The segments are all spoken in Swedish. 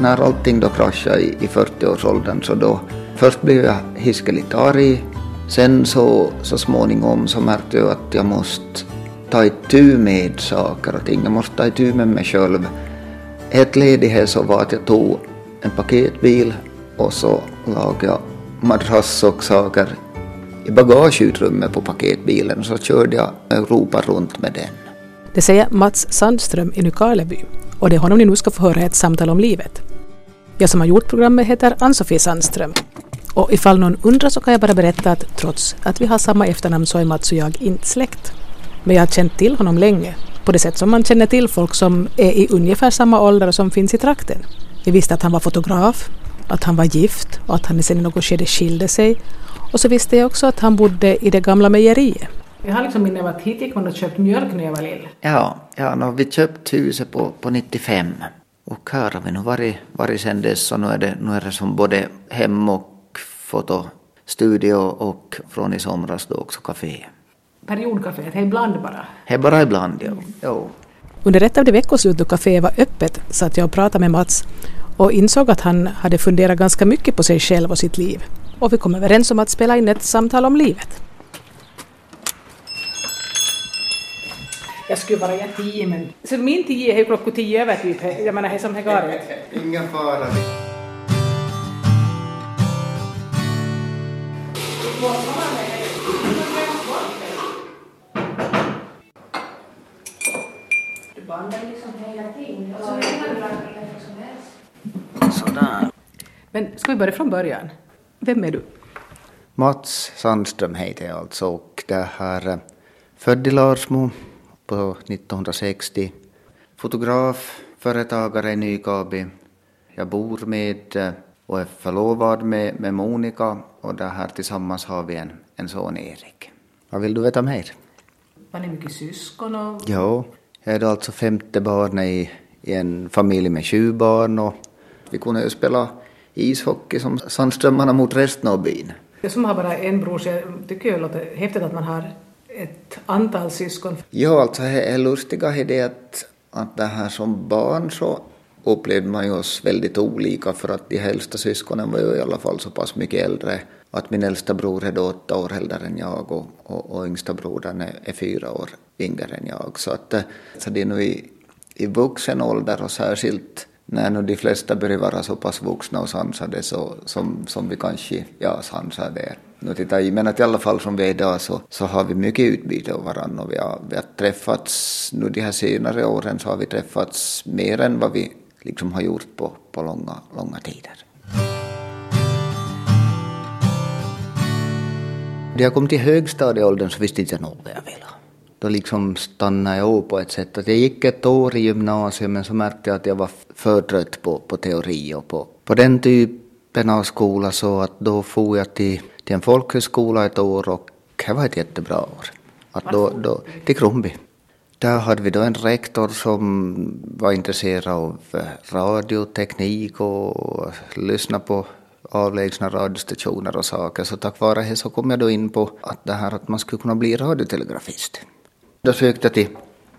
när allting då kraschade i, i 40-årsåldern så då först blev jag hiskeligt arg. Sen så, så småningom så märkte jag att jag måste ta itu med saker och ting. Jag måste ta itu med mig själv. Ett led i det så var att jag tog en paketbil och så lagade jag madrass och saker i bagageutrymmet på paketbilen så körde jag Europa runt med den. Det säger Mats Sandström i Nykarleby och det är honom ni nu ska få höra ett samtal om livet. Jag som har gjort programmet heter Ann-Sofie Sandström. Och ifall någon undrar så kan jag bara berätta att trots att vi har samma efternamn så är Mats och jag inte släkt. Men jag har känt till honom länge, på det sätt som man känner till folk som är i ungefär samma ålder och som finns i trakten. Vi visste att han var fotograf, att han var gift och att han sen i något skede skilde sig. Och så visste jag också att han bodde i det gamla mejeriet. Jag har liksom minne av att hit gick man och köpte mjölk när jag var lill. Ja, ja no, vi köpte huset på, på 95. Och här har vi nu varit, varit sedan dess och nu är, det, nu är det som både hem och fotostudio och från i somras då också café. Periodcaféet, det är ibland bara? Det är bara ibland, ja. Jo. Under ett av de veckoslut då kaféet var öppet satt jag och pratade med Mats och insåg att han hade funderat ganska mycket på sig själv och sitt liv. Och vi kom överens om att spela in ett samtal om livet. Jag skulle bara ge tio men... Så min tio är ju klockan tio över typ. Jag menar, det är som det går. Ingen fara. Du bandar liksom hela tiden. Sådär. Men ska vi börja från början? Vem är du? Mats Sandström heter jag alltså och det här eh, född i Larsmo på 1960. Fotograf, företagare i Nykabi. Jag bor med och är förlovad med, med Monica och det här tillsammans har vi en, en son Erik. Vad vill du veta mer? Var ni mycket syskon? Och... Jo, jag är alltså femte barnet i, i en familj med sju barn och vi kunde ju spela ishockey som Sandströmmarna mot resten av byn. Jag som har bara en bror så jag tycker det låter häftigt att man har ett antal syskon. Ja, alltså det är lustiga är det att, att det här som barn så upplevde man ju oss väldigt olika för att de äldsta syskonen var ju i alla fall så pass mycket äldre att min äldsta bror är då åtta år äldre än jag och, och, och yngsta brodern är, är fyra år yngre än jag. Så att eh, så det är nu i, i vuxen ålder och särskilt när nu de flesta börjar vara så pass vuxna och sansade så, som, som vi kanske, ja sansade är. Nu tittar jag, men att i alla fall som vi är idag så, så har vi mycket utbyte av varandra och vi har, vi har träffats, nu de här senare åren så har vi träffats mer än vad vi liksom har gjort på, på långa, långa tider. När jag kom till högstadieåldern så visste inte jag nog vad jag ville. Då liksom stannade jag av på ett sätt. Att jag gick ett år i gymnasiet men så märkte jag att jag var för trött på, på teori och på, på den typen av skola så att då for jag till, till en folkhögskola ett år och det var ett jättebra år. Att då, då, till Kronby. Där hade vi då en rektor som var intresserad av radioteknik och lyssna på avlägsna radiostationer och saker. Så tack vare det så kom jag då in på att det här att man skulle kunna bli radiotelegrafist. Då sökte jag till,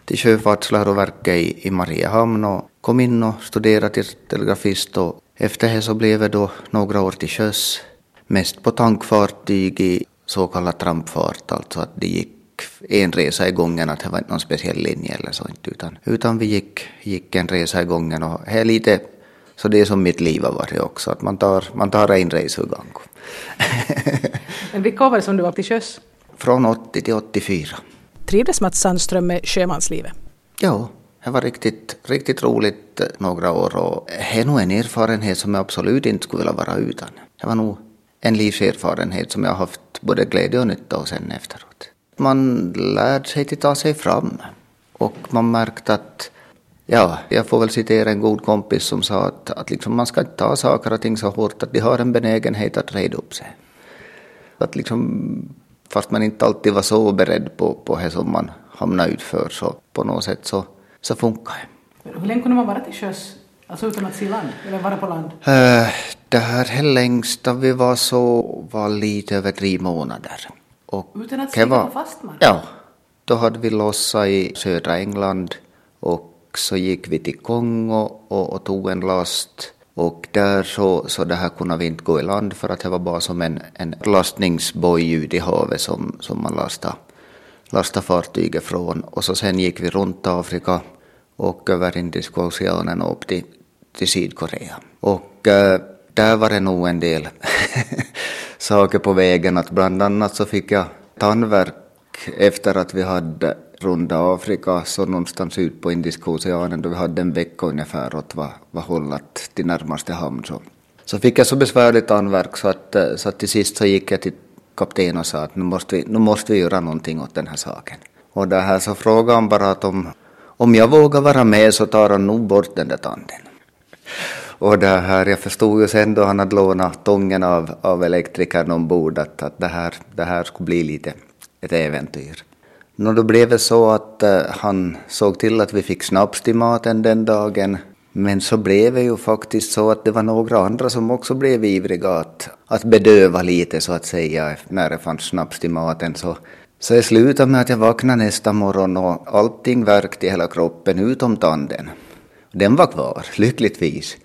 till Sjöfartsläroverket i, i Mariehamn och kom in och studerade till telegrafist och efter det så blev jag då några år till sjöss. Mest på tankfartyg i så kallad trampfart, alltså att det gick en resa i gången, att det var inte någon speciell linje eller så inte, utan, utan vi gick, gick en resa i gången och det är lite så det är som mitt liv har varit också, att man tar, man tar en resa ur gång. Men vilka år var det som du var till sjöss? Från 80 till 84. Trivdes Mats Sandström med sjömanslivet? Ja, det var riktigt, riktigt roligt några år och det är nog en erfarenhet som jag absolut inte skulle vilja vara utan. Det var nog en livserfarenhet som jag har haft både glädje och nytta av sen efteråt. Man lärde sig att ta sig fram och man märkte att Ja, jag får väl citera en god kompis som sa att, att liksom man ska inte ta saker och ting så hårt att de har en benägenhet att reda upp sig. Att liksom, fast man inte alltid var så beredd på, på det som man hamnade utför så på något sätt så, så funkar det. Hur länge kunde man vara till sjöss? Alltså utan att se land? Eller vara på land? Uh, det här längsta vi var så var lite över tre månader. Och utan att segla på fast mark? Ja. Då hade vi lossat i södra England och så gick vi till Kongo och, och tog en last Och där så, så det här kunde vi inte gå i land för att det var bara som en, en lastningsboj ut i havet som, som man lastade, lastade fartyget från. Och så sen gick vi runt Afrika och över Indiska oceanen och upp till, till Sydkorea. Och eh, där var det nog en del saker på vägen. Att bland annat så fick jag tandvärk efter att vi hade runda Afrika, så någonstans ut på Indiska oceanen då vi hade en vecka ungefär åt vad, vad hållet till närmaste hamn. Så, så fick jag så besvärligt tandvärk så att, eh, så att till sist så gick jag till kapten och sa att nu måste vi, nu måste vi göra någonting åt den här saken. Och det här så frågade han bara att om, om jag vågar vara med så tar han nog bort den där tanden. Och det här, jag förstod ju sen då han hade lånat tången av, av elektrikern ombord att, att det, här, det här skulle bli lite ett äventyr. Nå, då blev det så att uh, han såg till att vi fick snaps till maten den dagen. Men så blev det ju faktiskt så att det var några andra som också blev ivriga att, att bedöva lite så att säga när det fanns snaps till maten. Så, så jag slutade med att jag vaknade nästa morgon och allting värkte i hela kroppen utom tanden. Den var kvar, lyckligtvis.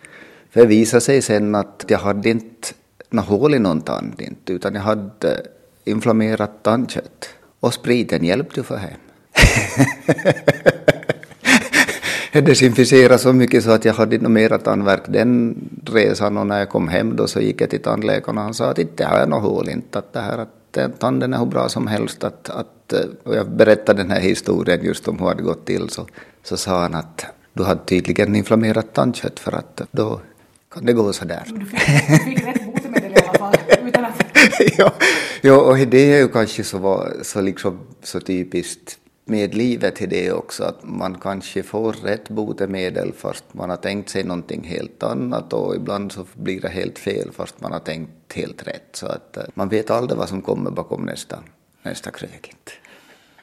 För det visade sig sen att jag hade inte något hål i någon tand, inte, utan jag hade inflammerat tandkött. Och spriten hjälpte för hem. jag desinficerade så mycket så att jag hade inte mera tandvärk den resan och när jag kom hem då så gick jag till tandläkaren och han sa att inte har jag något hål inte att det här att tanden är hur bra som helst att, att eh, och jag berättade den här historien just om hur det hade gått till så, så sa han att du hade tydligen inflammerat tandkött för att då kan det gå sådär. Du fick, du fick rätt botemedel i alla fall utan att ja, ja, och det är ju kanske så, så, liksom, så typiskt med livet i det också, att man kanske får rätt botemedel fast man har tänkt sig någonting helt annat och ibland så blir det helt fel fast man har tänkt helt rätt. Så att eh, man vet aldrig vad som kommer bakom nästa, nästa krök.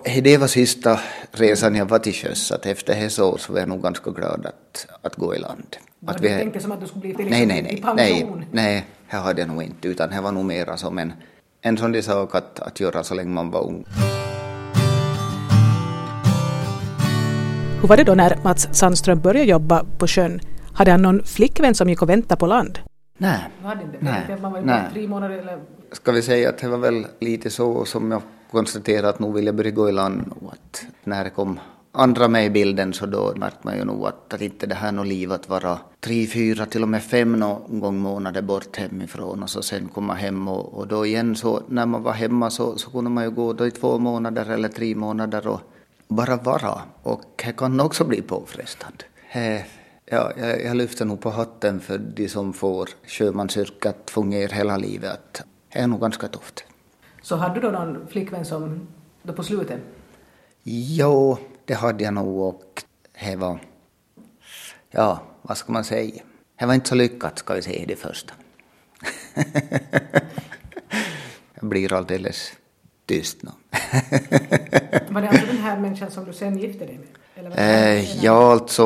Det var sista resan jag var till sjöss, att efter det så, så var jag nog ganska glad att, att gå i land. Var att du tänkte som att du skulle bli till nej, nej, nej, nej, nej, det hade jag nog inte, utan det var nog mera som en, en sån sak att, att göra så länge man var ung. Hur var det då när Mats Sandström började jobba på sjön? Hade han någon flickvän som gick och väntade på land? Nej, Du hade inte Nej? Man var ju nej. tre månader eller... ska vi säga att det var väl lite så som jag konstatera att nog ville jag börja gå i land och att när det kom andra med i bilden så då märkte man ju nog att, att inte det här något liv att vara tre, fyra, till och med fem någon gång månader bort hemifrån och så sen komma hem och, och då igen så när man var hemma så, så kunde man ju gå då i två månader eller tre månader och bara vara och det kan också bli påfrestande. He, Ja, jag, jag lyfter nog på hatten för de som får sjömansyrket att fungera hela livet. Det är nog ganska tufft. Så hade du då någon flickvän som då på slutet? Jo, det hade jag nog och det var, ja, vad ska man säga? Det var inte så lyckat, ska vi säga det första. jag blir alldeles tyst nu. Var det alltså den här människan som du sen gifte dig med? Eh, ja, alltså,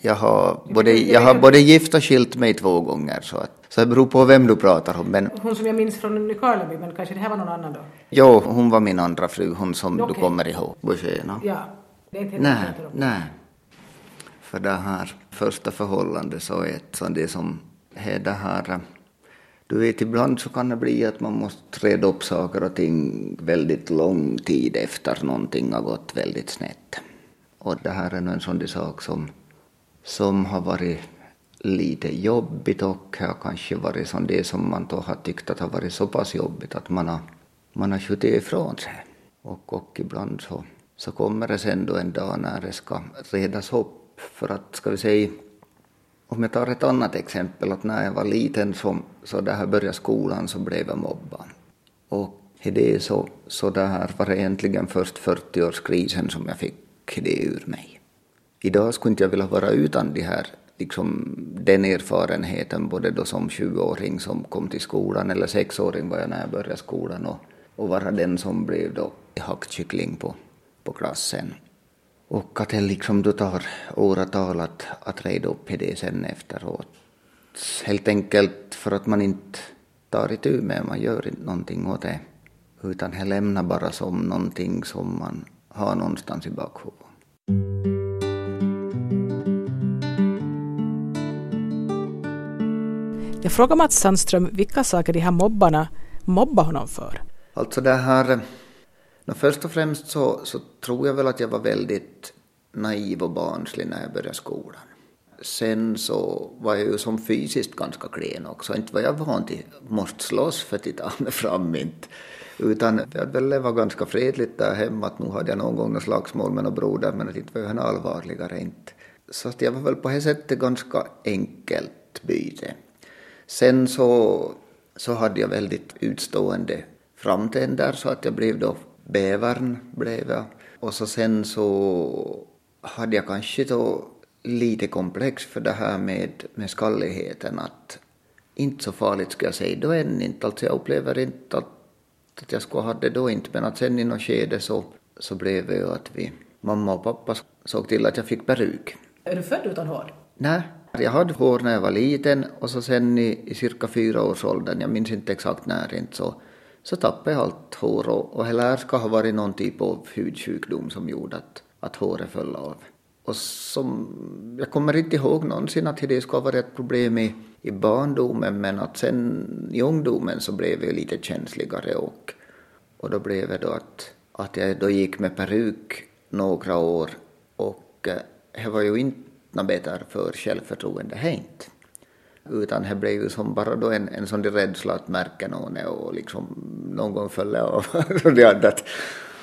jag har, både, jag har både gift och skilt mig två gånger. Så, att, så det beror på vem du pratar om. Men Hon som jag minns från Nykarleby, men kanske det här var någon annan då? jo, hon var min andra fru, hon som du Okej. kommer ihåg. Boucher, Ja, det är inte Nej, nej. För det här första förhållandet så är ett sånt det som är det här du vet, ibland så kan det bli att man måste reda upp saker och ting väldigt lång tid efter någonting har gått väldigt snett. Och det här är nog en sån sak som, som har varit lite jobbigt och har kanske varit som det som man då har tyckt att har varit så pass jobbigt att man har, man har skjutit ifrån sig. Och, och ibland så, så kommer det sen då en dag när det ska redas upp. För att, ska vi säga, om jag tar ett annat exempel, att när jag var liten så, så det här började skolan så blev jag mobbad. Och i det så, så det här var det egentligen först 40-årskrisen som jag fick det ur mig. Idag skulle inte jag vilja vara utan de här, liksom, den erfarenheten både då som 20-åring som kom till skolan eller 6-åring var jag när jag började skolan och, och vara den som blev då hackkyckling på, på klassen. Och att det liksom då tar åratal att, att reda upp i det sen efteråt. Helt enkelt för att man inte tar itu med, man gör inte någonting åt det. Utan det lämnar bara som någonting som man har någonstans i bakhuvudet. Jag frågar Mats Sandström vilka saker de här mobbarna mobbar honom för. Alltså det här, no först och främst så, så tror jag väl att jag var väldigt naiv och barnslig när jag började skolan. Sen så var jag ju som fysiskt ganska klen också. Inte var jag van till måste slåss för att ta mig fram inte. Utan jag hade väl levat ganska fredligt där hemma. Att nu hade jag någon gång något slagsmål med någon broder men att inte var jag allvarligare inte. Så att jag var väl på det sättet ganska enkelt byte. Sen så, så hade jag väldigt utstående framtänder så att jag blev då bävern blev jag. Och så sen så hade jag kanske då lite komplex för det här med, med skalligheten att inte så farligt ska jag säga då än inte. Alltså jag upplever inte att, att jag skulle ha det då inte men att sen i något skede så, så blev det ju att vi, mamma och pappa såg till att jag fick peruk. Är du född utan hår? Nej, jag hade hår när jag var liten och så sen i, i cirka fyra års åldern, jag minns inte exakt när inte så, så tappade jag allt hår och, och det ska ha varit någon typ av hudsjukdom som gjorde att, att håret föll av. Och som, jag kommer inte ihåg någonsin att det skulle ha varit ett problem i, i barndomen men att sen i ungdomen så blev jag lite känsligare och, och då blev det då att, att jag då gick med peruk några år och eh, det var ju inte något bättre för självförtroende hänt. Utan det blev ju som bara då en, en sån rädsla att märka någon och liksom någon gång föll av.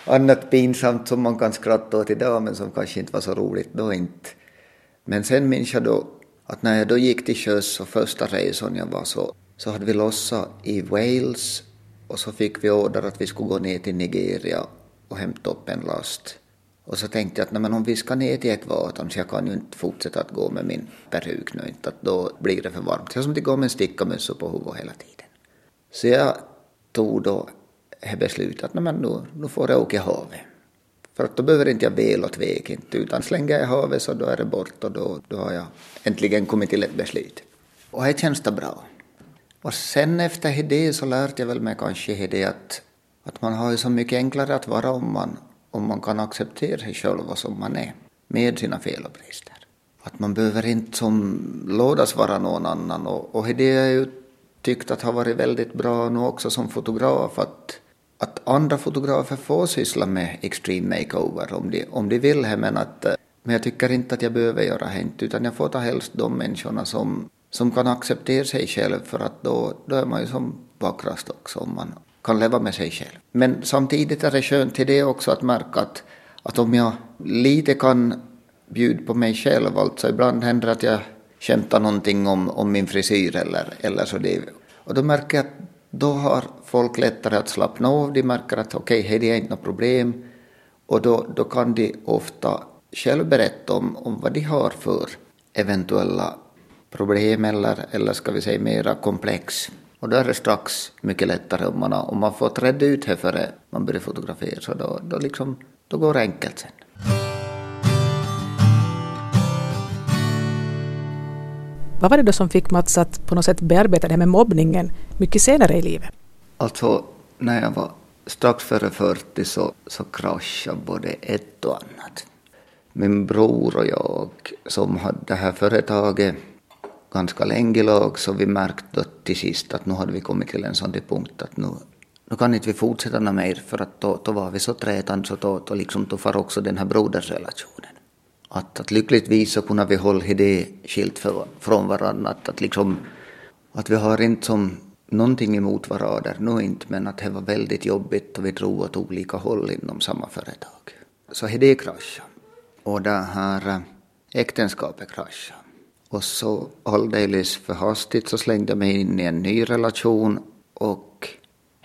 annat pinsamt som man kan skratta åt idag men som kanske inte var så roligt då inte. Men sen minns jag då att när jag då gick till sjöss och första resan jag var så, så hade vi lossat i Wales och så fick vi order att vi skulle gå ner till Nigeria och hämta upp en last. Och så tänkte jag att men om vi ska ner till ett vatten så jag kan ju inte fortsätta att gå med min peruk nu inte, att då blir det för varmt. Jag som inte gå med en stickamössa på huvudet hela tiden. Så jag tog då det beslutet att men nu, nu får jag åka i havet. För att då behöver inte jag väl och väg inte, utan slänger jag i havet så då är det bort och då, då har jag äntligen kommit till ett beslut. Och det känns det bra. Och sen efter det så lärde jag väl mig kanske det att, att man har ju så mycket enklare att vara om man, om man kan acceptera sig själv som man är, med sina fel och brister. Att man behöver inte som lådas vara någon annan och, och det jag ju tyckt att har varit väldigt bra nu också som fotograf att att andra fotografer får syssla med extreme makeover om de, om de vill men att eh, men jag tycker inte att jag behöver göra det utan jag får ta helst de människorna som, som kan acceptera sig själv för att då, då är man ju som vackrast också om man kan leva med sig själv. Men samtidigt är det skönt till det också att märka att, att om jag lite kan bjuda på mig själv, alltså ibland händer det att jag skämtar någonting om, om min frisyr eller, eller så det. Och då märker jag att då har folk lättare att slappna av, de märker att okej, okay, det är inte något problem och då, då kan de ofta själv berätta om, om vad de har för eventuella problem eller, eller ska vi säga mera komplex. Och då är det strax mycket lättare om man, har, om man fått reda ut det före man börjar fotografera så då, då, liksom, då går det enkelt sen. Vad var det då som fick Mats att på något sätt bearbeta det här med mobbningen mycket senare i livet? Alltså, när jag var strax före 40 så, så kraschade både ett och annat. Min bror och jag som hade det här företaget ganska länge lag så vi märkte till sist att nu hade vi kommit till en sån punkt att nu, nu kan inte vi fortsätta mer för att då, då var vi så trätande så då, då, liksom, då far också den här brodersrelationen att, att lyckligtvis så kunde vi hålla det skilt för, från varandra. Att, att, liksom, att vi har inte som någonting emot varandra, nu inte, men att det var väldigt jobbigt och vi drog åt olika håll inom samma företag. Så det kraschade. Och det här eh, äktenskapet kraschade. Och så alldeles för hastigt så slängde jag mig in i en ny relation och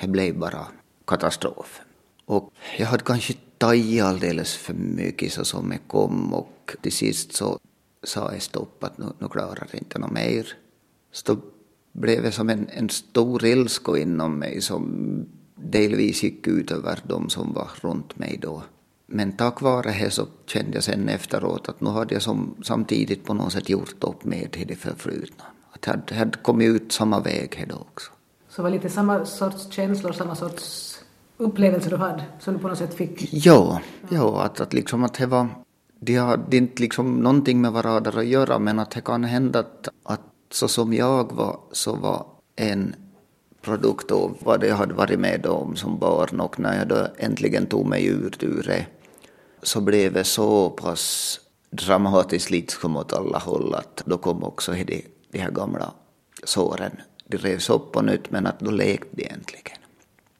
det blev bara katastrof. Och jag hade kanske tagit alldeles för mycket så som det kom och till sist så sa jag stopp att nu, nu klarar jag inte något mer. Så då blev det som en, en stor ilska inom mig som delvis gick ut över de som var runt mig då. Men tack vare det så kände jag sen efteråt att nu hade jag som, samtidigt på något sätt gjort upp med det förflutna. Att jag hade kommit ut samma väg då också. Så var lite samma sorts känslor, samma sorts upplevelser du hade som du på något sätt fick? Ja, ja att, att liksom att det var, de hade inte liksom någonting med varandra att göra men att det kan hända att, att så som jag var så var en produkt av vad jag hade varit med om som barn och när jag då äntligen tog mig ut ur det så blev det så pass dramatiskt liksom åt alla håll att då kom också de, de här gamla såren. De revs upp på nytt men att då lekte de äntligen.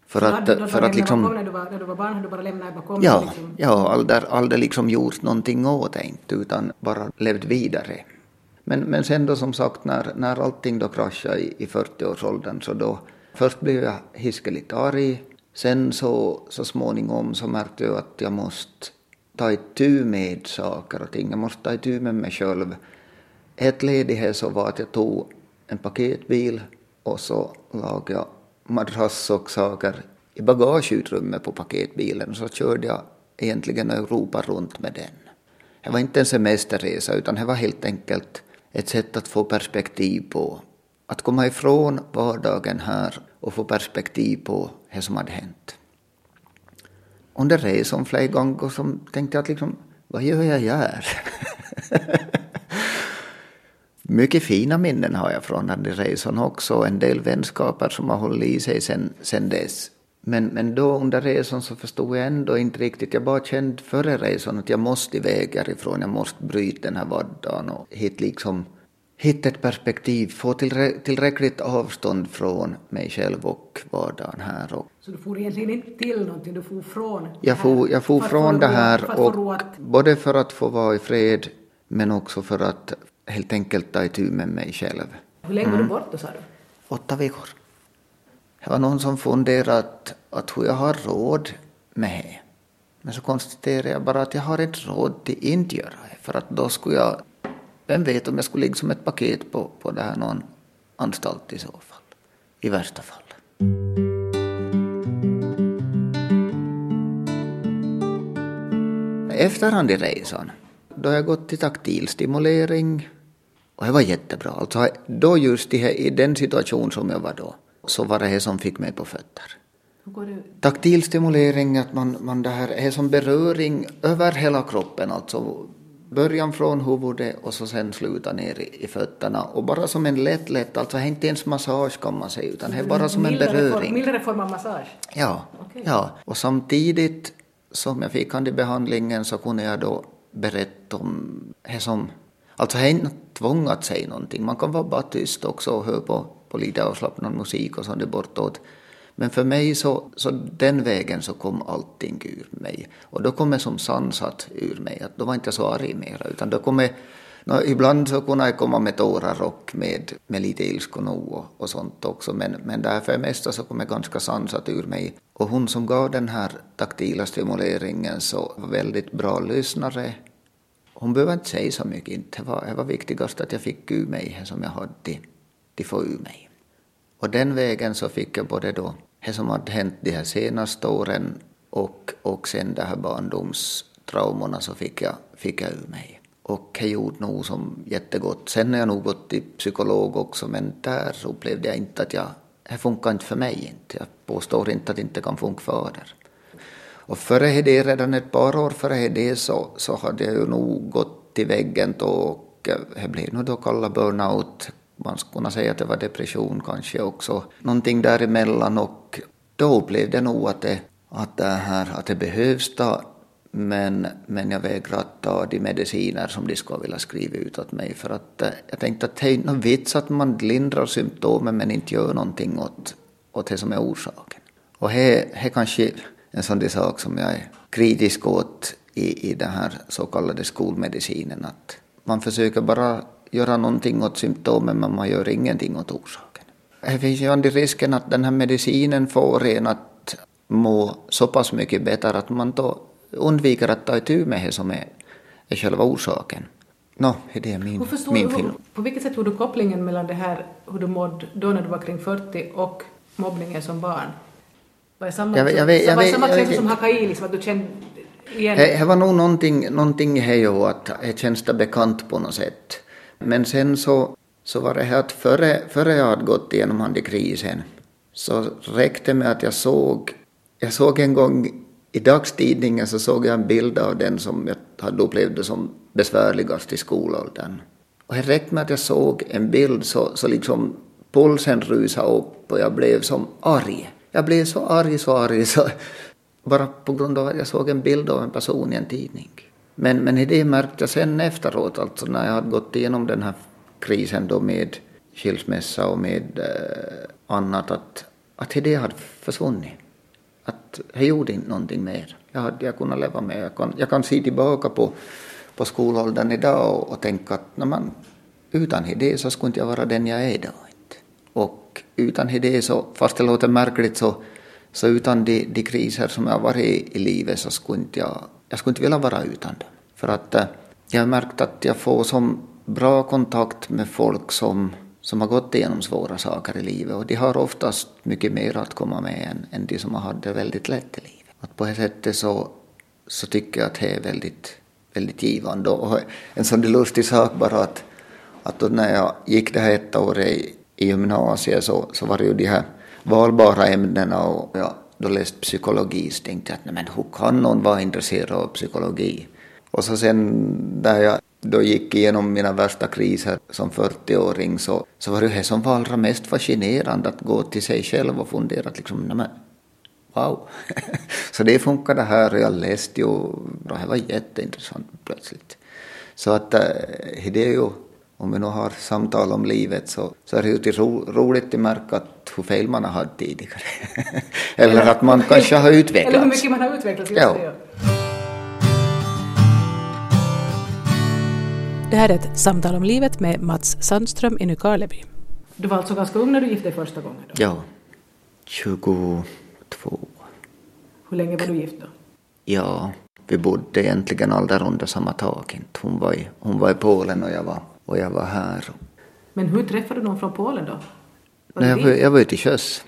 För att, du för att liksom... När, du var, när du var barn hade du bara lämnat bakom Ja, liksom. ja aldrig, aldrig liksom gjort någonting åt det inte utan bara levt vidare. Men, men sen då som sagt när, när allting då kraschade i, i 40-årsåldern så då först blev jag hiskeligt arg. Sen så, så småningom så märkte jag att jag måste ta itu med saker och ting. Jag måste ta itu med mig själv. Ett led i det så var att jag tog en paketbil och så lagade jag madrass och saker i bagageutrymmet på paketbilen och så körde jag egentligen Europa runt med den. Det var inte en semesterresa utan det var helt enkelt ett sätt att få perspektiv på, att komma ifrån vardagen här och få perspektiv på det som hade hänt. Under resan flera gånger som tänkte jag att liksom, vad gör jag här? Mycket fina minnen har jag från den resan också, en del vänskaper som har hållit i sig sen, sen dess. Men, men då under resan så förstod jag ändå inte riktigt, jag bara kände före resan att jag måste iväg härifrån, jag måste bryta den här vardagen och hit liksom hitta ett perspektiv, få tillräckligt avstånd från mig själv och vardagen här. Och så du får egentligen inte till någonting, du får från Jag får, jag får från det här, och både för att få vara i fred men också för att helt enkelt ta itu med mig själv. Hur länge var du mm. borta sa du? Åtta veckor. Det var någon som funderade att, hur jag har råd med det. Men så konstaterade jag bara att jag har inte råd till inte göra det. För att då skulle jag, vem vet om jag skulle ligga som ett paket på, på det här någon anstalt i så fall. I värsta fall. Efterhand i resan, då har jag gått till taktilstimulering och det var jättebra. Alltså då just i, i den situation som jag var då så var det det som fick mig på fötter. Taktil stimulering, att man, man det här är som beröring över hela kroppen, alltså början från huvudet och så sen sluta ner i, i fötterna och bara som en lätt, lätt, alltså inte ens massage kan man säga utan det är bara som en beröring. Mildare form av massage? Ja, okay. ja, och samtidigt som jag fick han i behandlingen så kunde jag då berätta om det som, alltså det är inte tvång att säga någonting, man kan vara bara tyst också och höra på på lite avslappnad musik och sånt bortåt. Men för mig så, så den vägen så kom allting ur mig. Och då kom jag som sansat ur mig, att då var inte jag så arg mera, utan då kom jag No, ibland så kunde jag komma med tårar och med, med lite ilska och, och sånt också, men, men där för det mesta så kom jag ganska sansat ur mig. Och hon som gav den här taktila stimuleringen så var väldigt bra lyssnare. Hon behövde inte säga så mycket, det var, det var viktigast att jag fick ur mig det som jag hade de få ur mig. Och den vägen så fick jag både då det som hade hänt de här senaste åren och, och sen de här barndomstraumorna så fick jag, fick jag ur mig. Och det gjorde nog som jättegott. Sen har jag nog gått till psykolog också men där upplevde jag inte att jag, det funkar inte för mig inte. Jag påstår inte att det inte kan funka för er. Och före det, redan ett par år före det så, så hade jag ju nog gått till väggen då och det blev nog då kalla burnout man skulle kunna säga att det var depression kanske också. Någonting däremellan och då blev det nog att det, att det, här, att det behövs ta men, men jag vägrar att ta de mediciner som de skulle vilja skriva ut åt mig för att eh, jag tänkte att det är någon vits att man lindrar symptomen men inte gör någonting åt, åt det som är orsaken. Och det är kanske en sån sak som jag är kritisk åt i, i den här så kallade skolmedicinen att man försöker bara göra någonting åt symptomen men man gör ingenting åt orsaken. Det finns ju alltid risken att den här medicinen får en att må så pass mycket bättre att man då undviker att ta itu med det som är, är själva orsaken. Nå, det är min, min film. På vilket sätt tog du kopplingen mellan det här, hur du mådde då när du var kring 40 och mobbningen som barn? Var det samma, jag, jag vet, jag vet, samma känsla som hakade i, liksom att du kände igen det? Var nog någonting, någonting det att det känns bekant på något sätt. Men sen så, så var det här att före, före jag hade gått igenom handikrisen så räckte med att jag såg, jag såg en gång i dagstidningen så såg jag en bild av den som jag hade upplevt som besvärligast i skolåldern. Och det räckte med att jag såg en bild så, så liksom pulsen rusade upp och jag blev som arg. Jag blev så arg, så arg, så bara på grund av att jag såg en bild av en person i en tidning. Men, men det märkte jag sen efteråt, alltså när jag hade gått igenom den här krisen då med skilsmässa och med eh, annat, att, att det hade försvunnit. Att jag gjorde inte någonting mer. Jag hade jag kunnat leva med. Jag kan, jag kan se tillbaka på, på skolåldern idag och, och tänka att när man, utan det så skulle inte jag vara den jag är idag. Och utan det så, fast det låter märkligt så, så utan de, de kriser som jag har varit i, i livet så skulle inte jag, jag skulle inte vilja vara utan dem. För att eh, jag har märkt att jag får som bra kontakt med folk som, som har gått igenom svåra saker i livet och de har oftast mycket mer att komma med än, än de som har haft det väldigt lätt i livet. Att på det sättet så, så tycker jag att det är väldigt, väldigt givande. Och en sån lustig sak bara att, att när jag gick det här ett år i, i gymnasiet så, så var det ju de här valbara ämnena och jag då läst psykologi så tänkte jag att nej, men hur kan någon vara intresserad av psykologi? Och så sen när jag då gick igenom mina värsta kriser som 40-åring så, så var det det som var allra mest fascinerande att gå till sig själv och fundera att liksom, nej men, wow. så det funkade här och jag läste ju, och det var jätteintressant plötsligt. Så att eh, det är ju, om vi nu har samtal om livet så, så är det ju till ro, roligt att märka att hur fel man har haft tidigare. Eller att man kanske har utvecklats. Eller hur mycket man har utvecklats. Just ja. Det. Det här är ett samtal om livet med Mats Sandström i Nykarleby. Du var alltså ganska ung när du gifte dig första gången? Då? Ja, 22. Hur länge var du gift då? Ja, vi bodde egentligen aldrig under samma tak. Hon var, i, hon var i Polen och jag var, och jag var här. Men hur träffade du någon från Polen då? Var Nej, jag, var, jag var ju till sjöss.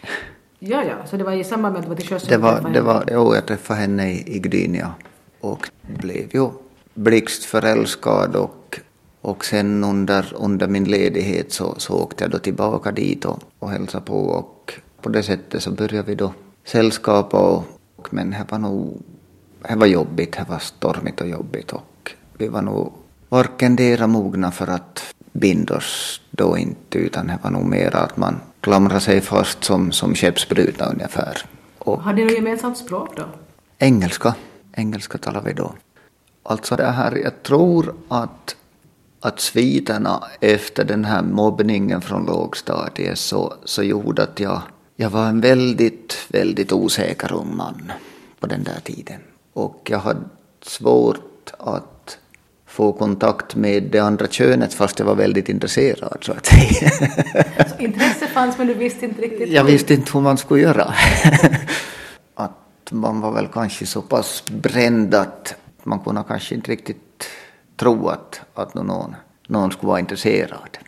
Ja, ja, så det var i samband med att du var till sjöss? Det var, det var, jo, jag träffade henne i, i Gdynia och blev ju blixtförälskad och och sen under, under min ledighet så, så åkte jag då tillbaka dit och, och hälsade på och på det sättet så började vi då sällskapa och, och men det var nog det var jobbigt, det var stormigt och jobbigt och vi var nog dera mogna för att binda oss då inte utan det var nog mer att man klamrade sig fast som, som skeppsbrutna ungefär. Och Hade ni gemensamt språk då? Engelska. Engelska talade vi då. Alltså det här, jag tror att att sviterna efter den här mobbningen från lågstadiet så, så gjorde att jag, jag var en väldigt, väldigt osäker ung man på den där tiden. Och jag hade svårt att få kontakt med det andra könet fast jag var väldigt intresserad så att säga. Så intresse fanns men du visste inte riktigt? Jag visste inte hur man skulle göra. att man var väl kanske så pass bränd att man kunde kanske inte riktigt tro att, att någon, någon skulle vara intresserad.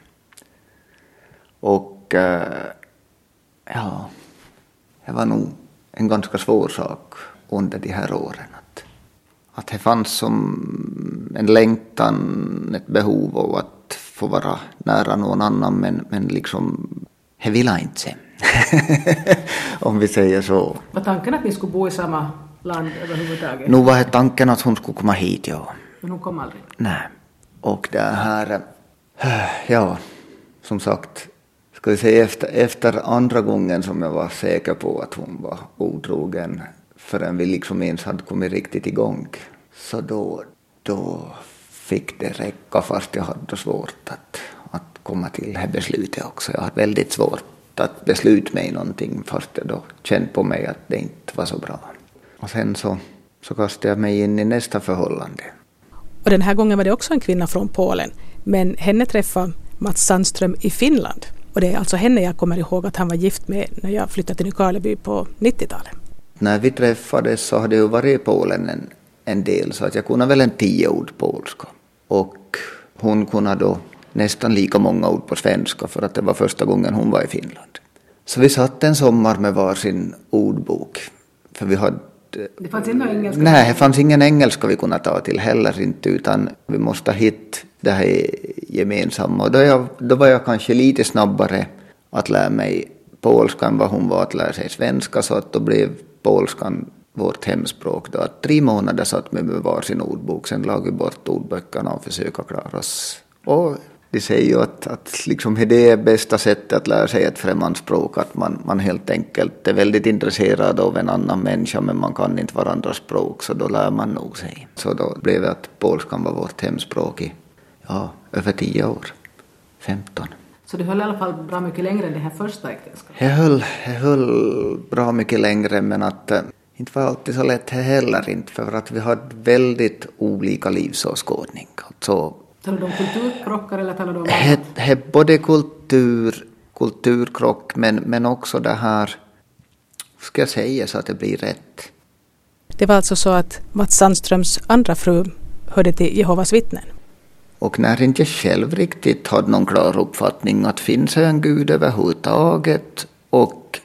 Och äh, ja, det var nog en ganska svår sak under de här åren. Att, det fanns som en längtan, ett behov av att få vara nära någon annan men, men liksom, det ville inte sen. Om vi säger så. Var tanken att ni skulle bo i samma land överhuvudtaget? Nu var tanken att hon skulle komma hit, ja. Men hon kom aldrig? Nej. Och det här, ja, som sagt, ska vi säga efter, efter andra gången som jag var säker på att hon var otrogen förrän vi liksom ens hade kommit riktigt igång. Så då, då fick det räcka fast jag hade svårt att, att komma till det här beslutet också. Jag hade väldigt svårt att besluta mig någonting fast jag då kände på mig att det inte var så bra. Och sen så, så kastade jag mig in i nästa förhållande. Och den här gången var det också en kvinna från Polen. Men henne träffade Mats Sandström i Finland. Och det är alltså henne jag kommer ihåg att han var gift med när jag flyttade till Nykarleby på 90-talet. När vi träffades så hade jag varit i Polen en, en del så att jag kunde väl en tio ord polska. Och hon kunde då nästan lika många ord på svenska för att det var första gången hon var i Finland. Så vi satt en sommar med varsin ordbok. För vi hade det fanns inte engelska? Nej, det fanns ingen engelska vi kunde ta till heller inte, utan vi måste hitta det här gemensamma. Och då, jag, då var jag kanske lite snabbare att lära mig polska än vad hon var att lära sig svenska, så att då blev polskan vårt hemspråk. Då. Att tre månader satt vi med varsin ordbok, sen la vi bort ordböckerna och försökte klara oss. Och de säger ju att, att liksom det är bästa sättet att lära sig ett främmande språk, att man, man helt enkelt är väldigt intresserad av en annan människa men man kan inte varandras språk så då lär man nog sig. Så då blev det att polskan var vårt hemspråk i ja, över tio år, 15. Så det höll i alla fall bra mycket längre än det här första äktenskapet? Det höll, det höll bra mycket längre men att äh, inte var alltid så lätt heller inte för att vi hade väldigt olika livsåskådning. Alltså, Talar du om kulturkrockar eller talar du om annat? Det både kultur, kulturkrock men, men också det här, ska jag säga så att det blir rätt. Det var alltså så att Mats Sandströms andra fru hörde till Jehovas vittnen? Och när inte själv riktigt hade någon klar uppfattning att finns det en gud överhuvudtaget och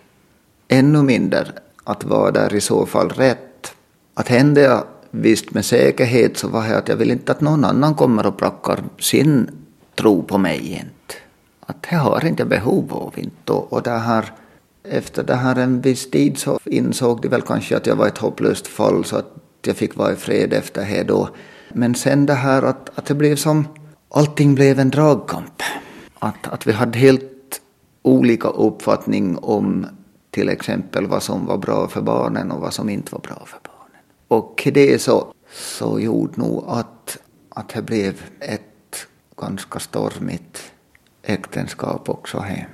ännu mindre att vara där i så fall rätt. Att hände jag visst med säkerhet så var det att jag vill inte att någon annan kommer och prackar sin tro på mig inte. Att det har inte behov av inte. Och det här, efter det här en viss tid så insåg de väl kanske att jag var ett hopplöst fall så att jag fick vara i fred efter det då. Men sen det här att, att det blev som, allting blev en dragkamp. Att, att vi hade helt olika uppfattning om till exempel vad som var bra för barnen och vad som inte var bra för barnen. Och det så, så gjorde nog att, att det blev ett ganska stormigt äktenskap också hem.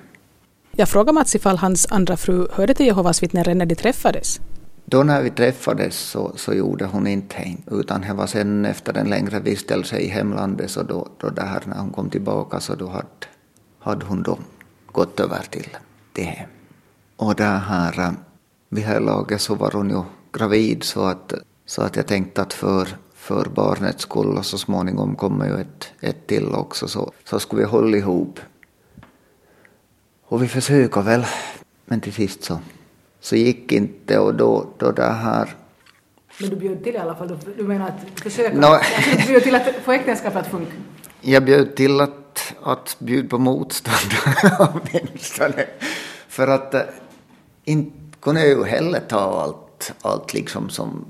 Jag frågade Mats ifall hans andra fru hörde till Jehovas vittnen när de träffades. Då när vi träffades så, så gjorde hon inte det, utan det var sen efter en längre vistelse i hemlandet, så då, då det här, när hon kom tillbaka så då hade, hade hon då gått över till det här. Och det här, äh, vid det här laget så var hon ju gravid så att, så att jag tänkte att för, för barnets skull och så småningom kommer ju ett, ett till också så, så skulle vi hålla ihop. Och vi försöker väl, men till sist så så gick inte och då, då det här... Men du bjöd till i alla fall? Du menar att försöka? No. Du bjöd till att få äktenskapet att funka? Jag bjöd till att, att bjuda på motstånd åtminstone. För att äh, inte kunde jag ju heller ta allt, allt liksom som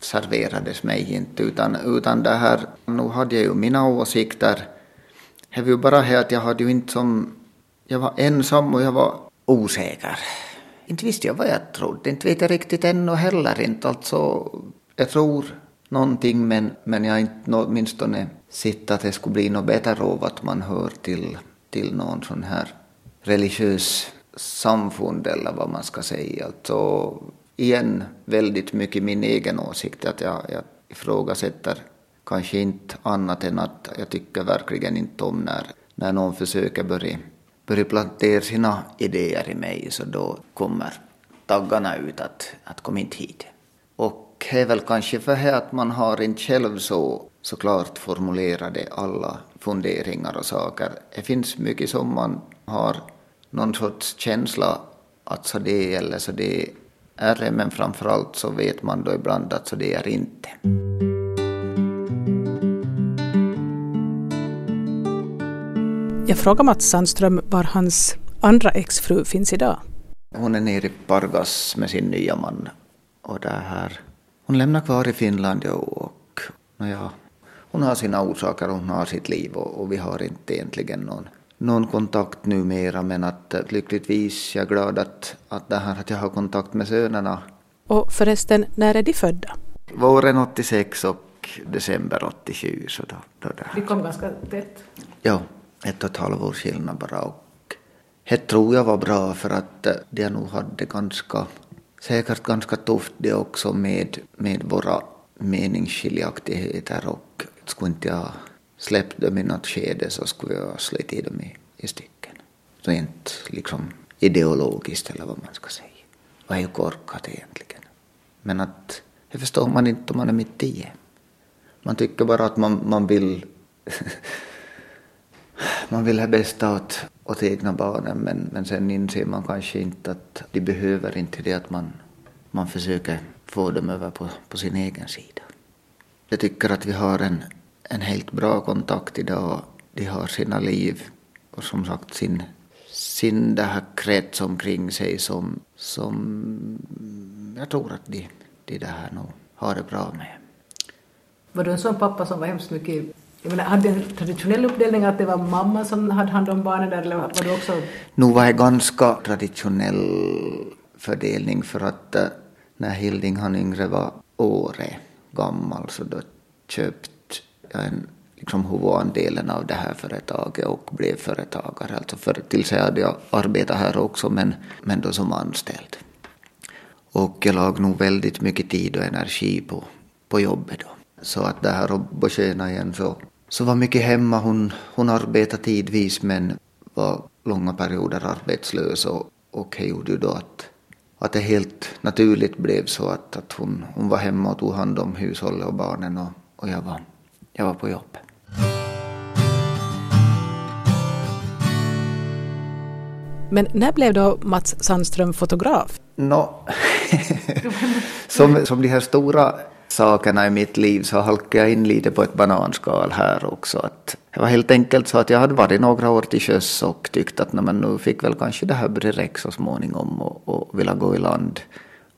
serverades mig inte utan, utan det här, nu hade jag ju mina åsikter. Det var ju bara det att jag hade ju inte som, jag var ensam och jag var osäker inte visste jag vad jag trodde. Inte vet jag riktigt ännu heller inte. Alltså, jag tror någonting men, men jag har inte åtminstone sett att det skulle bli något bättre av att man hör till, till någon sån här religiös samfund eller vad man ska säga. Alltså, igen, väldigt mycket min egen åsikt att jag, jag ifrågasätter kanske inte annat än att jag tycker verkligen inte om när, när någon försöker börja börjar plantera sina idéer i mig så då kommer taggarna ut att, att kom inte hit. Och det är väl kanske för det att man har inte själv så, såklart formulerade alla funderingar och saker. Det finns mycket som man har någon sorts känsla att så det eller så det är det, men framförallt så vet man då ibland att så det är inte. Jag frågar Mats Sandström var hans andra exfru finns idag. Hon är nere i Pargas med sin nya man. Och det här, hon lämnar kvar i Finland och ja, hon har sina orsaker, hon har sitt liv och, och vi har inte egentligen någon, någon kontakt numera men att lyckligtvis jag är glad att, att, det här, att jag har kontakt med sönerna. Och förresten, när är de födda? Våren 86 och december 87. Så då, då det Vi kom ganska tätt. Ja ett och ett halvt års skillnad bara. Och det tror jag var bra för att de nog hade ganska, säkert ganska tufft det också med, med våra meningsskiljaktigheter och skulle inte jag släppt dem i något skede så skulle jag ha slitit dem i, i stycken. Rent liksom ideologiskt eller vad man ska säga. Vad är ju korkat egentligen. Men att det förstår man inte om man är mitt i Man tycker bara att man, man vill man vill ha bästa åt, åt egna barnen men, men sen inser man kanske inte att de behöver inte det att man, man försöker få dem över på, på sin egen sida. Jag tycker att vi har en, en helt bra kontakt idag. De har sina liv och som sagt sin, sin det här krets omkring sig som, som jag tror att de, de det här nog har det bra med. Var du en sån pappa som var hemskt mycket jag menar, hade en traditionell uppdelning att det var mamma som hade hand om barnen där eller var det också? Nu var det ganska traditionell fördelning för att eh, när Hilding han yngre var året gammal så då köpte jag en liksom huvudandelen av det här företaget och blev företagare. Alltså för, tills jag hade jag arbetat här också men, men då som anställd. Och jag lag nog väldigt mycket tid och energi på, på jobbet då. Så att det här att betjäna igen så, så var mycket hemma. Hon, hon arbetade tidvis men var långa perioder arbetslös och, och det gjorde ju då att, att det helt naturligt blev så att, att hon, hon var hemma och tog hand om hushållet och barnen och, och jag, var, jag var på jobb. Men när blev då Mats Sandström fotograf? No. som, som de här stora sakerna i mitt liv så halkade jag in lite på ett bananskal här också. Att det var helt enkelt så att jag hade varit några år till sjöss och tyckt att men nu fick väl kanske det här bli räck så småningom och, och vilja gå i land.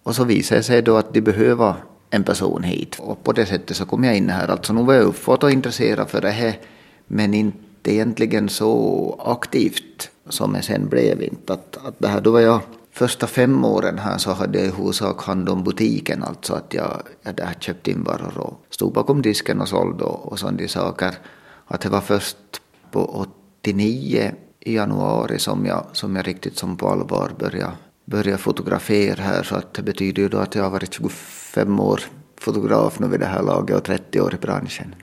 Och så visade det sig då att de behöver en person hit. Och på det sättet så kom jag in här. Alltså nu var jag uppåt och intresserad för det här men inte egentligen så aktivt som jag sen blev. Inte. Att, att det här, då var jag första fem åren här så hade jag i huvudsak hand om butiken, alltså att jag, jag där köpte in varor och stod bakom disken och sålde och, och sådana saker. Att det var först på 89 i januari som jag, som jag riktigt som på allvar började, började fotografera här så att det betyder ju då att jag har varit 25 år fotograf nu vid det här laget och 30 år i branschen.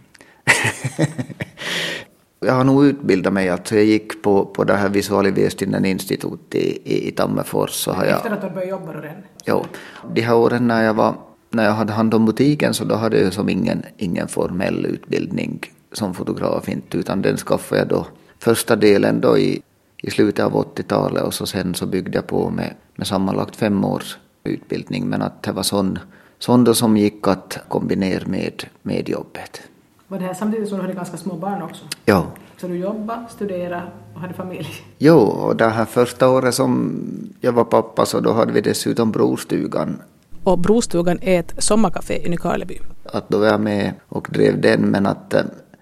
jag har nog utbildat mig, alltså jag gick på, på det här Visualivestinen institut i, i, i Tammerfors. Så har jag, Efter att du började jobba då redan? Jo, de här åren när jag, var, när jag hade hand om butiken så då hade jag som ingen, ingen formell utbildning som fotograf inte, utan den skaffade jag då första delen då i, i slutet av 80-talet och så sen så byggde jag på med, med sammanlagt fem års utbildning men att det var sån, sån då som gick att kombinera med, med jobbet. Var det här samtidigt som du hade ganska små barn också? Ja. Så du jobbade, studerade och hade familj? Jo, och det här första året som jag var pappa så då hade vi dessutom Brostugan. Och Brostugan är ett sommarkafé i Nykarleby. Att då var jag med och drev den men att eh,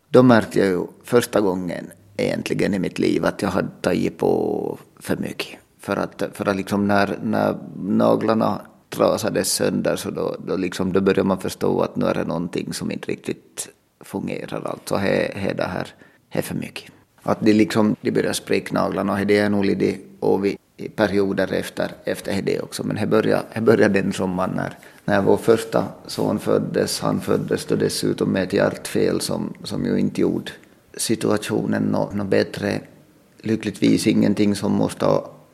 då märkte jag ju första gången egentligen i mitt liv att jag hade tagit på för mycket. För att, för att liksom när, när naglarna trasades sönder så då, då, liksom, då började man förstå att nu är det någonting som inte riktigt fungerar. Alltså he, he det här är för mycket. Att de liksom, de börjar spricka naglarna och det är nog lite och vi i perioder efter, efter det också. Men det började, det började den sommaren när, när vår första son föddes. Han föddes då dessutom med ett hjärtfel som, som ju inte gjorde situationen något no bättre. Lyckligtvis ingenting som måste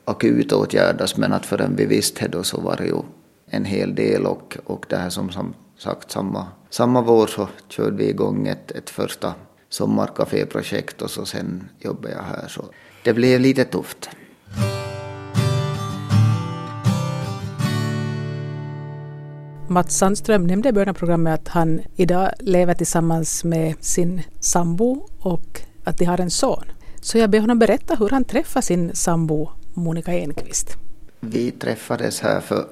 akut åtgärdas men att förrän vi visste det då så var det ju en hel del och, och det här som, som sagt samma, samma vår så körde vi igång ett, ett första sommarkaféprojekt och så sen jobbade jag här så det blev lite tufft. Mats Sandström nämnde i början av programmet att han idag lever tillsammans med sin sambo och att de har en son. Så jag ber honom berätta hur han träffade sin sambo Monica Enqvist. Vi träffades här för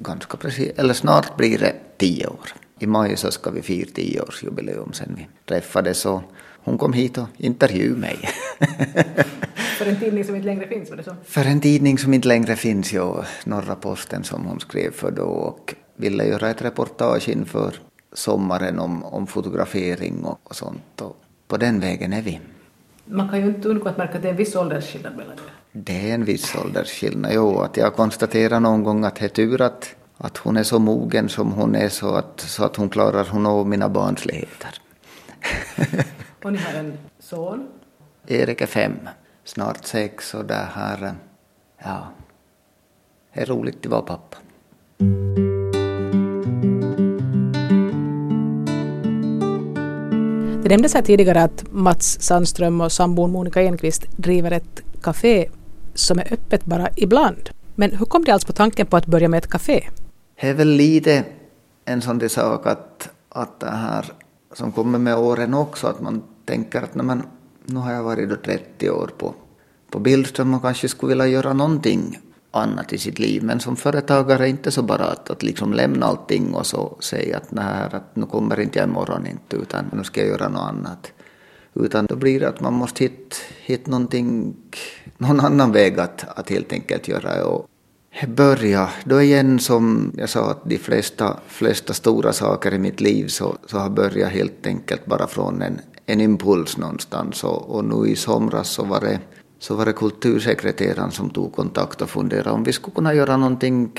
ganska precis, eller snart blir det tio år. I maj så ska vi fira tioårsjubileum sen vi träffades och hon kom hit och intervjuade mig. För en tidning som inte längre finns, var det så? För en tidning som inte längre finns, ja, Norra Posten som hon skrev för då och ville göra ett reportage inför sommaren om, om fotografering och, och sånt och på den vägen är vi. Man kan ju inte undgå att märka att det är en viss åldersskillnad mellan er. Det är en viss åldersskillnad, jo. Att jag konstaterar någon gång att det är tur att, att hon är så mogen som hon är så att, så att hon klarar hon av mina barnsligheter. och ni har en son? Erik är fem, snart sex och det här, ja, det är roligt att vara pappa. Det nämndes här tidigare att Mats Sandström och sambon Monica Enqvist driver ett café som är öppet bara ibland. Men hur kom det alls på tanken på att börja med ett café? Det är väl lite en sån där sak att, att det här som kommer med åren också, att man tänker att men, nu har jag varit då 30 år på, på Billström och kanske skulle vilja göra någonting annat i sitt liv. Men som företagare är det inte så bara att, att liksom lämna allting och så säga att, nej, att nu kommer inte jag imorgon inte utan nu ska jag göra något annat. Utan då blir det att man måste hitta, hitta någonting, någon annan väg att, att helt enkelt göra. Och börja, då igen som jag sa att de flesta, flesta stora saker i mitt liv så, så har börjat helt enkelt bara från en, en impuls någonstans. Och, och nu i somras så var det så var det kultursekreteraren som tog kontakt och funderade om vi skulle kunna göra någonting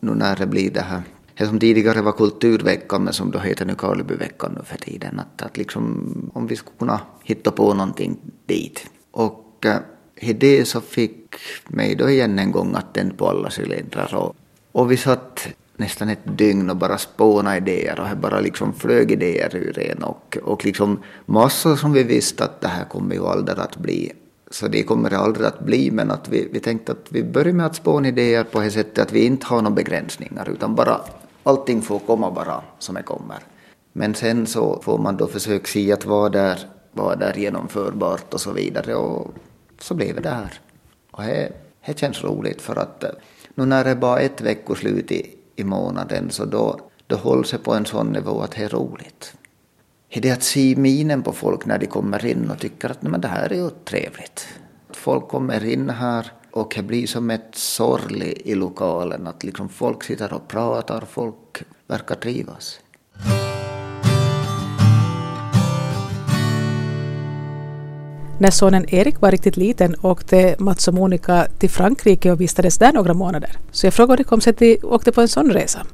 nu när det blir det här det som tidigare var kulturveckan men som då heter nu Karlebyveckan nu för tiden. Att, att liksom, om vi skulle kunna hitta på någonting dit. Och äh, i det så fick mig då igen en gång att tända på alla cylindrar. Och, och vi satt nästan ett dygn och bara spåna idéer och det bara liksom flög idéer ur en och, och liksom massor som vi visste att det här kommer ju aldrig att bli så det kommer det aldrig att bli, men att vi, vi tänkte att vi börjar med att spåna idéer på det sättet att vi inte har några begränsningar, utan bara allting får komma bara som det kommer. Men sen så får man då försöka se att vad är, vad är genomförbart och så vidare, och så blev det här. Och det, det känns roligt för att eh, nu när det är bara ett veckoslut i, i månaden så då, då hålls det på en sån nivå att det är roligt Det är det att se minen på folk när de kommer in och tycker att men det här är ju trevligt. Folk kommer in här och det blir som ett sorgligt i lokalen att liksom folk sitter och pratar, folk verkar trivas. När sonen Erik var riktigt liten åkte Mats och Monica till Frankrike och vistades där några månader. Så jag frågade hur det kom sig att de åkte på en sån resa.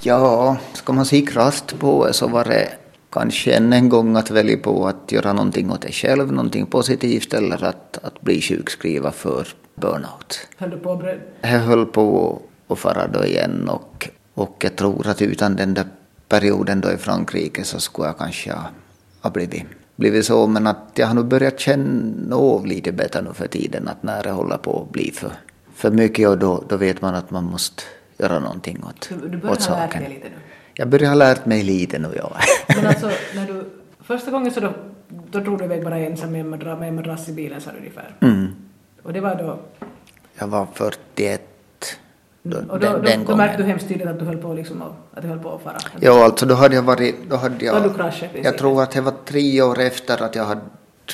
Ja, ska man se krasst på det så var det kanske än en gång att välja på att göra någonting åt dig själv, någonting positivt eller att, att bli sjukskriven för burnout. Höll du på att bröd? Jag höll på att fara då igen och, och jag tror att utan den där perioden då i Frankrike så skulle jag kanske ha, ha blivit, blivit så men att jag har nog börjat känna av lite bättre nu för tiden att när det håller på att bli för, för mycket och då, då vet man att man måste göra någonting åt, du, du åt saken. Lärt dig lite nu? Jag börjar ha lärt mig lite nu, ja. Men alltså, när du, första gången så då, då drog du iväg bara ensam med en madrass i bilen du ungefär? Mm. Och det var då? Jag var 41 då, och då, den, då, den då märkte du hemskt tydligt att du höll på, liksom, att du höll på att fara? Ja, alltså då hade jag varit... Då hade jag, då du kraschat, jag tror att det var tre år efter att jag hade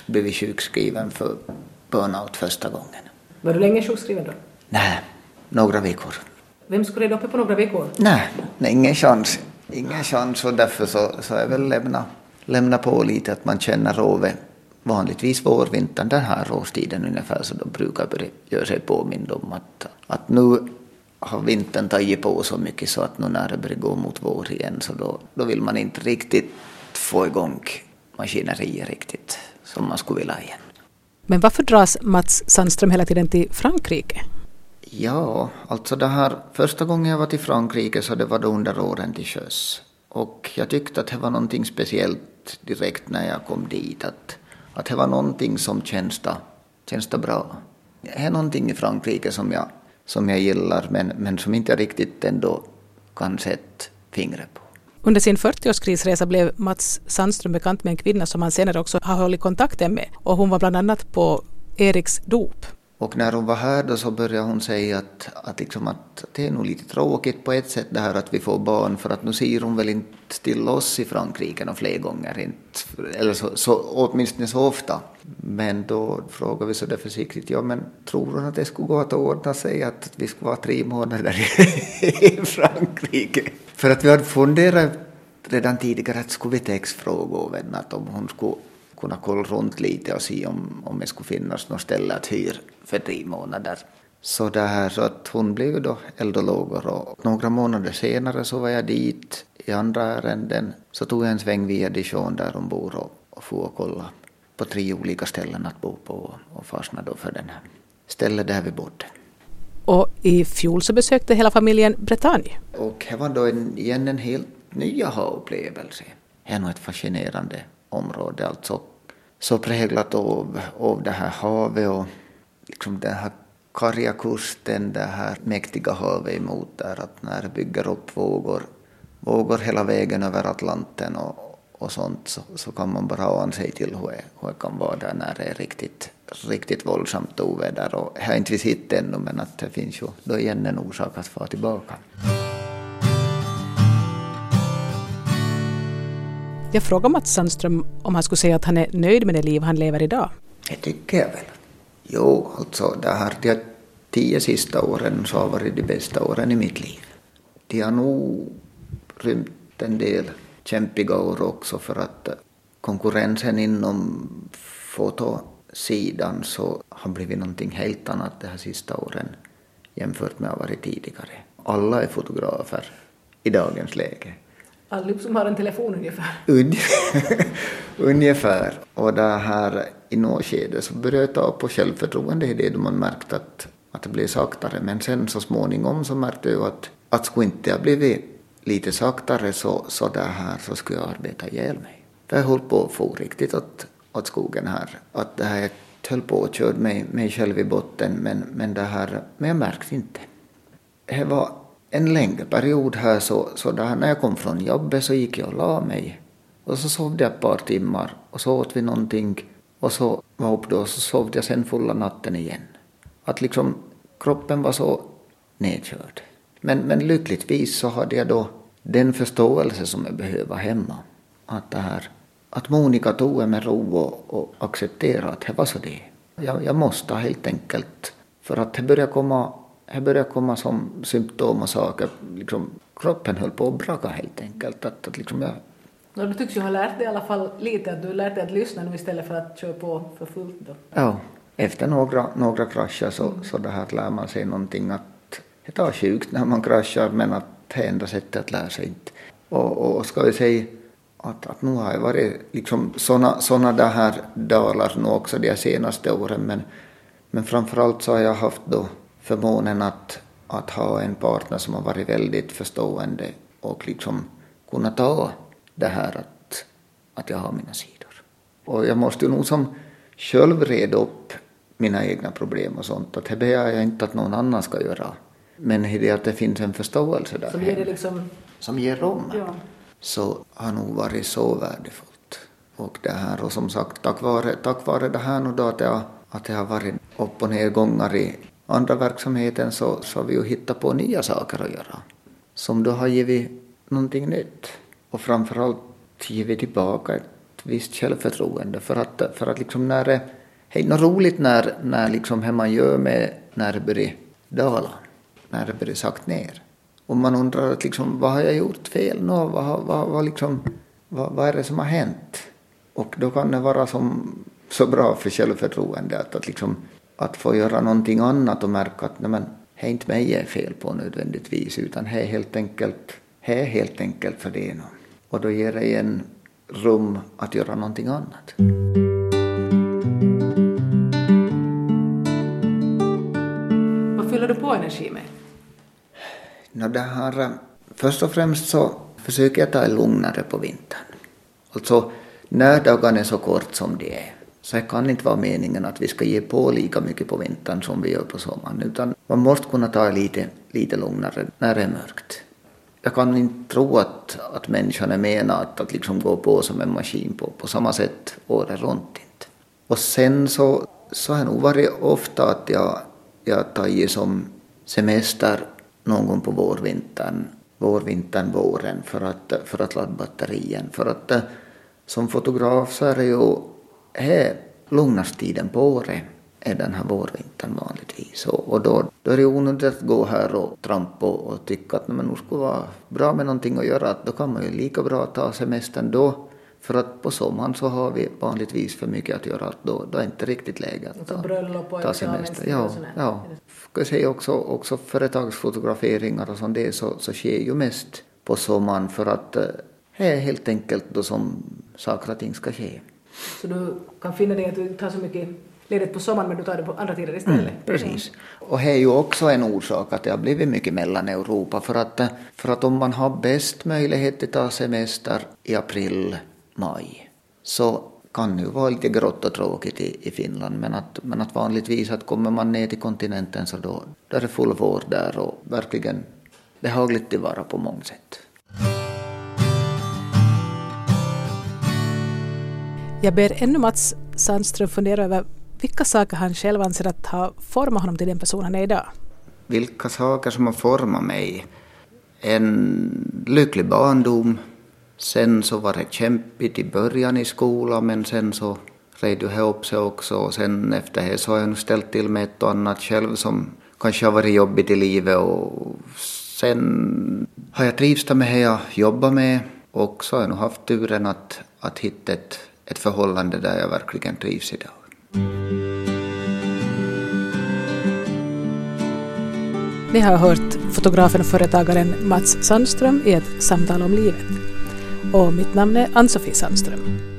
blivit sjukskriven för burnout första gången. Var du länge sjukskriven då? Nej, några veckor. Vem skulle reda upp på några veckor? Nej, nej ingen chans. Ingen chans och därför så, så är väl lämna, lämna på lite att man känner av vanligtvis vårvintern den här årstiden ungefär så då brukar börja göra sig påmind om att, att nu har vintern tagit på så mycket så att nu när det börjar gå mot vår igen så då, då vill man inte riktigt få igång maskineriet riktigt som man skulle vilja igen. Men varför dras Mats Sandström hela tiden till Frankrike? Ja, alltså det här första gången jag var till Frankrike så det var då under åren till sjöss. Och jag tyckte att det var någonting speciellt direkt när jag kom dit. Att, att det var någonting som känns känns bra. Det är någonting i Frankrike som jag, som jag gillar men, men som inte jag riktigt ändå kan sätta fingret på. Under sin 40-årskrisresa blev Mats Sandström bekant med en kvinna som han senare också har hållit kontakten med. Och hon var bland annat på Eriks dop. Och när hon var här då så började hon säga att, att, liksom att det är nog lite tråkigt på ett sätt det här att vi får barn för att nu ser hon väl inte till oss i Frankrike några fler gånger, inte, eller så, så, åtminstone så ofta. Men då frågade vi så där försiktigt, ja men tror hon att det skulle gå att ordna sig att vi skulle vara tre månader i Frankrike? För att vi hade funderat redan tidigare att skulle vi textfråga att om hon skulle kunna kolla runt lite och se om, om det skulle finnas något ställe att hyra för tre månader. Så, det här, så att hon blev då eldologor och några månader senare så var jag dit i andra ärenden. Så tog jag en sväng via Dijon där hon bor och, och for och kolla på tre olika ställen att bo på och fastnade då för den här stället där vi bodde. Och i fjol så besökte hela familjen Bretagne. Och det var då en, igen en helt ny upplevelse. Det är nog ett fascinerande område, alltså så präglat av, av det här havet och liksom den här karga kusten, det här mäktiga havet emot där, att när det bygger upp vågor, vågor hela vägen över Atlanten och, och sånt så, så kan man bara ana sig till hur det, hur det kan vara där när det är riktigt, riktigt våldsamt oväder. Och jag har inte sett ännu men att det finns ju då igen en orsak att få tillbaka. Jag frågade Mats Sandström om han skulle säga att han är nöjd med det liv han lever idag. Det tycker jag väl. Jo, alltså det här, de tio sista åren så har varit de bästa åren i mitt liv. De har nog rymt en del kämpiga år också för att konkurrensen inom fotosidan så har blivit någonting helt annat de här sista åren jämfört med vad varit tidigare. Alla är fotografer i dagens läge. Allihop som har en telefon ungefär? ungefär. Och det här i något skede så började jag ta på självförtroende i det då man märkte att, att det blev saktare. Men sen så småningom så märkte jag att, att skulle inte jag blivit lite saktare så, så, det här, så skulle jag arbeta ihjäl mig. För jag höll på att få riktigt åt, åt skogen här. Att det här, jag höll på och körde mig, mig själv i botten men, men det här, men jag märkte inte. Det var en längre period här så, så där, när jag kom från jobbet så gick jag och la mig. Och så sov jag ett par timmar och så åt vi någonting och så var upp då och så sov jag sen fulla natten igen. Att liksom kroppen var så nedkörd. Men, men lyckligtvis så hade jag då den förståelse som jag behöver hemma. Att det här, att Monica tog med ro och, och accepterade att det var så det. Jag, jag måste helt enkelt, för att det började komma det började komma som symptom och saker. Liksom, kroppen höll på att braka helt enkelt. Att, att liksom jag... Ja, du tycks ju ha lärt dig i alla fall lite, att du har lärt dig att lyssna nu istället för att köra på för fullt. Då. Ja, efter några, några krascher så, mm. så det här lär man sig någonting att det tar sjukt när man kraschar men att det enda sättet att lära sig inte. Och, och ska vi säga att, att nu har jag varit liksom såna, såna där här dalar nu också de senaste åren men, men framförallt så har jag haft då förmånen att, att ha en partner som har varit väldigt förstående och liksom kunna ta det här att, att jag har mina sidor. Och jag måste ju nog som själv reda upp mina egna problem och sånt. Att det begär jag inte att någon annan ska göra. Men det att det finns en förståelse där som ger, liksom... som ger rum. Ja. Så har nog varit så värdefullt. Och det här och som sagt tack vare, tack vare det här nu då att jag, att jag har varit upp och nedgångar i, andra verksamheten så, så har vi ju hittat på nya saker att göra som då har givit någonting nytt och framförallt givit tillbaka ett visst självförtroende för att, för att liksom när det är något roligt när, när liksom hur man gör med när det börjar dala, när det börjar sagt ner. Och man undrar att liksom, vad har jag gjort fel nu? Vad, vad, vad, liksom, vad, vad är det som har hänt? Och då kan det vara som, så bra för självförtroende att liksom att få göra någonting annat och märka att nej men, det är inte mig jag är fel på nödvändigtvis utan det är helt enkelt, det är helt enkelt för det. Och då ger det en rum att göra någonting annat. Vad fyller du på energi med? No, det här, först och främst så försöker jag ta det lugnare på vintern. Alltså när dagarna är så kort som de är så det kan inte vara meningen att vi ska ge på lika mycket på vintern som vi gör på sommaren, utan man måste kunna ta lite, lite lugnare när det är mörkt. Jag kan inte tro att, att människan är menad att, att liksom gå på som en maskin på, på samma sätt året runt. Inte. Och sen så, så har det nog varit ofta att jag, jag tagit som semester någon gång på vårvintern, vårvintern, våren för att, för att ladda batterien. För att eh, som fotograf så är det ju här lugnaste tiden på året är den här vårvintern vanligtvis. Och, och då, då är det onödigt att gå här och trampa och, och tycka att men, nu skulle vara bra med någonting att göra. Då kan man ju lika bra ta semestern då. För att på sommaren så har vi vanligtvis för mycket att göra. Då, då är det inte riktigt läge att ta, ta semester. Ja, ja. Ska säga också, också företagsfotograferingar och sånt det så, så sker ju mest på sommaren för att eh, det är helt enkelt då som saker och ting ska ske. Så du kan finna dig att du tar så mycket ledigt på sommaren men du tar det på andra tider istället. Mm, precis. Och det är ju också en orsak att det har blivit mycket mellan Europa för att, för att om man har bäst möjlighet att ta semester i april, maj så kan ju vara lite grått och tråkigt i, i Finland men att, men att vanligtvis att kommer man ner till kontinenten så då, då är det full vår där och verkligen behagligt att vara på många sätt. Jag ber ännu Mats Sandström fundera över vilka saker han själv anser att ha format honom till den person han är idag. Vilka saker som har format mig? En lycklig barndom, Sen så var det kämpigt i början i skolan men sen så red det ihop sig också och sen efter det så har jag nu ställt till med ett och annat själv som kanske har varit jobbigt i livet och sen har jag trivts med det jag jobbar med och så har jag nog haft turen att, att hitta ett, ett förhållande där jag verkligen trivs idag. Ni har hört fotografen och företagaren Mats Sandström i ett samtal om livet. Och mitt namn är Ann-Sofie Sandström.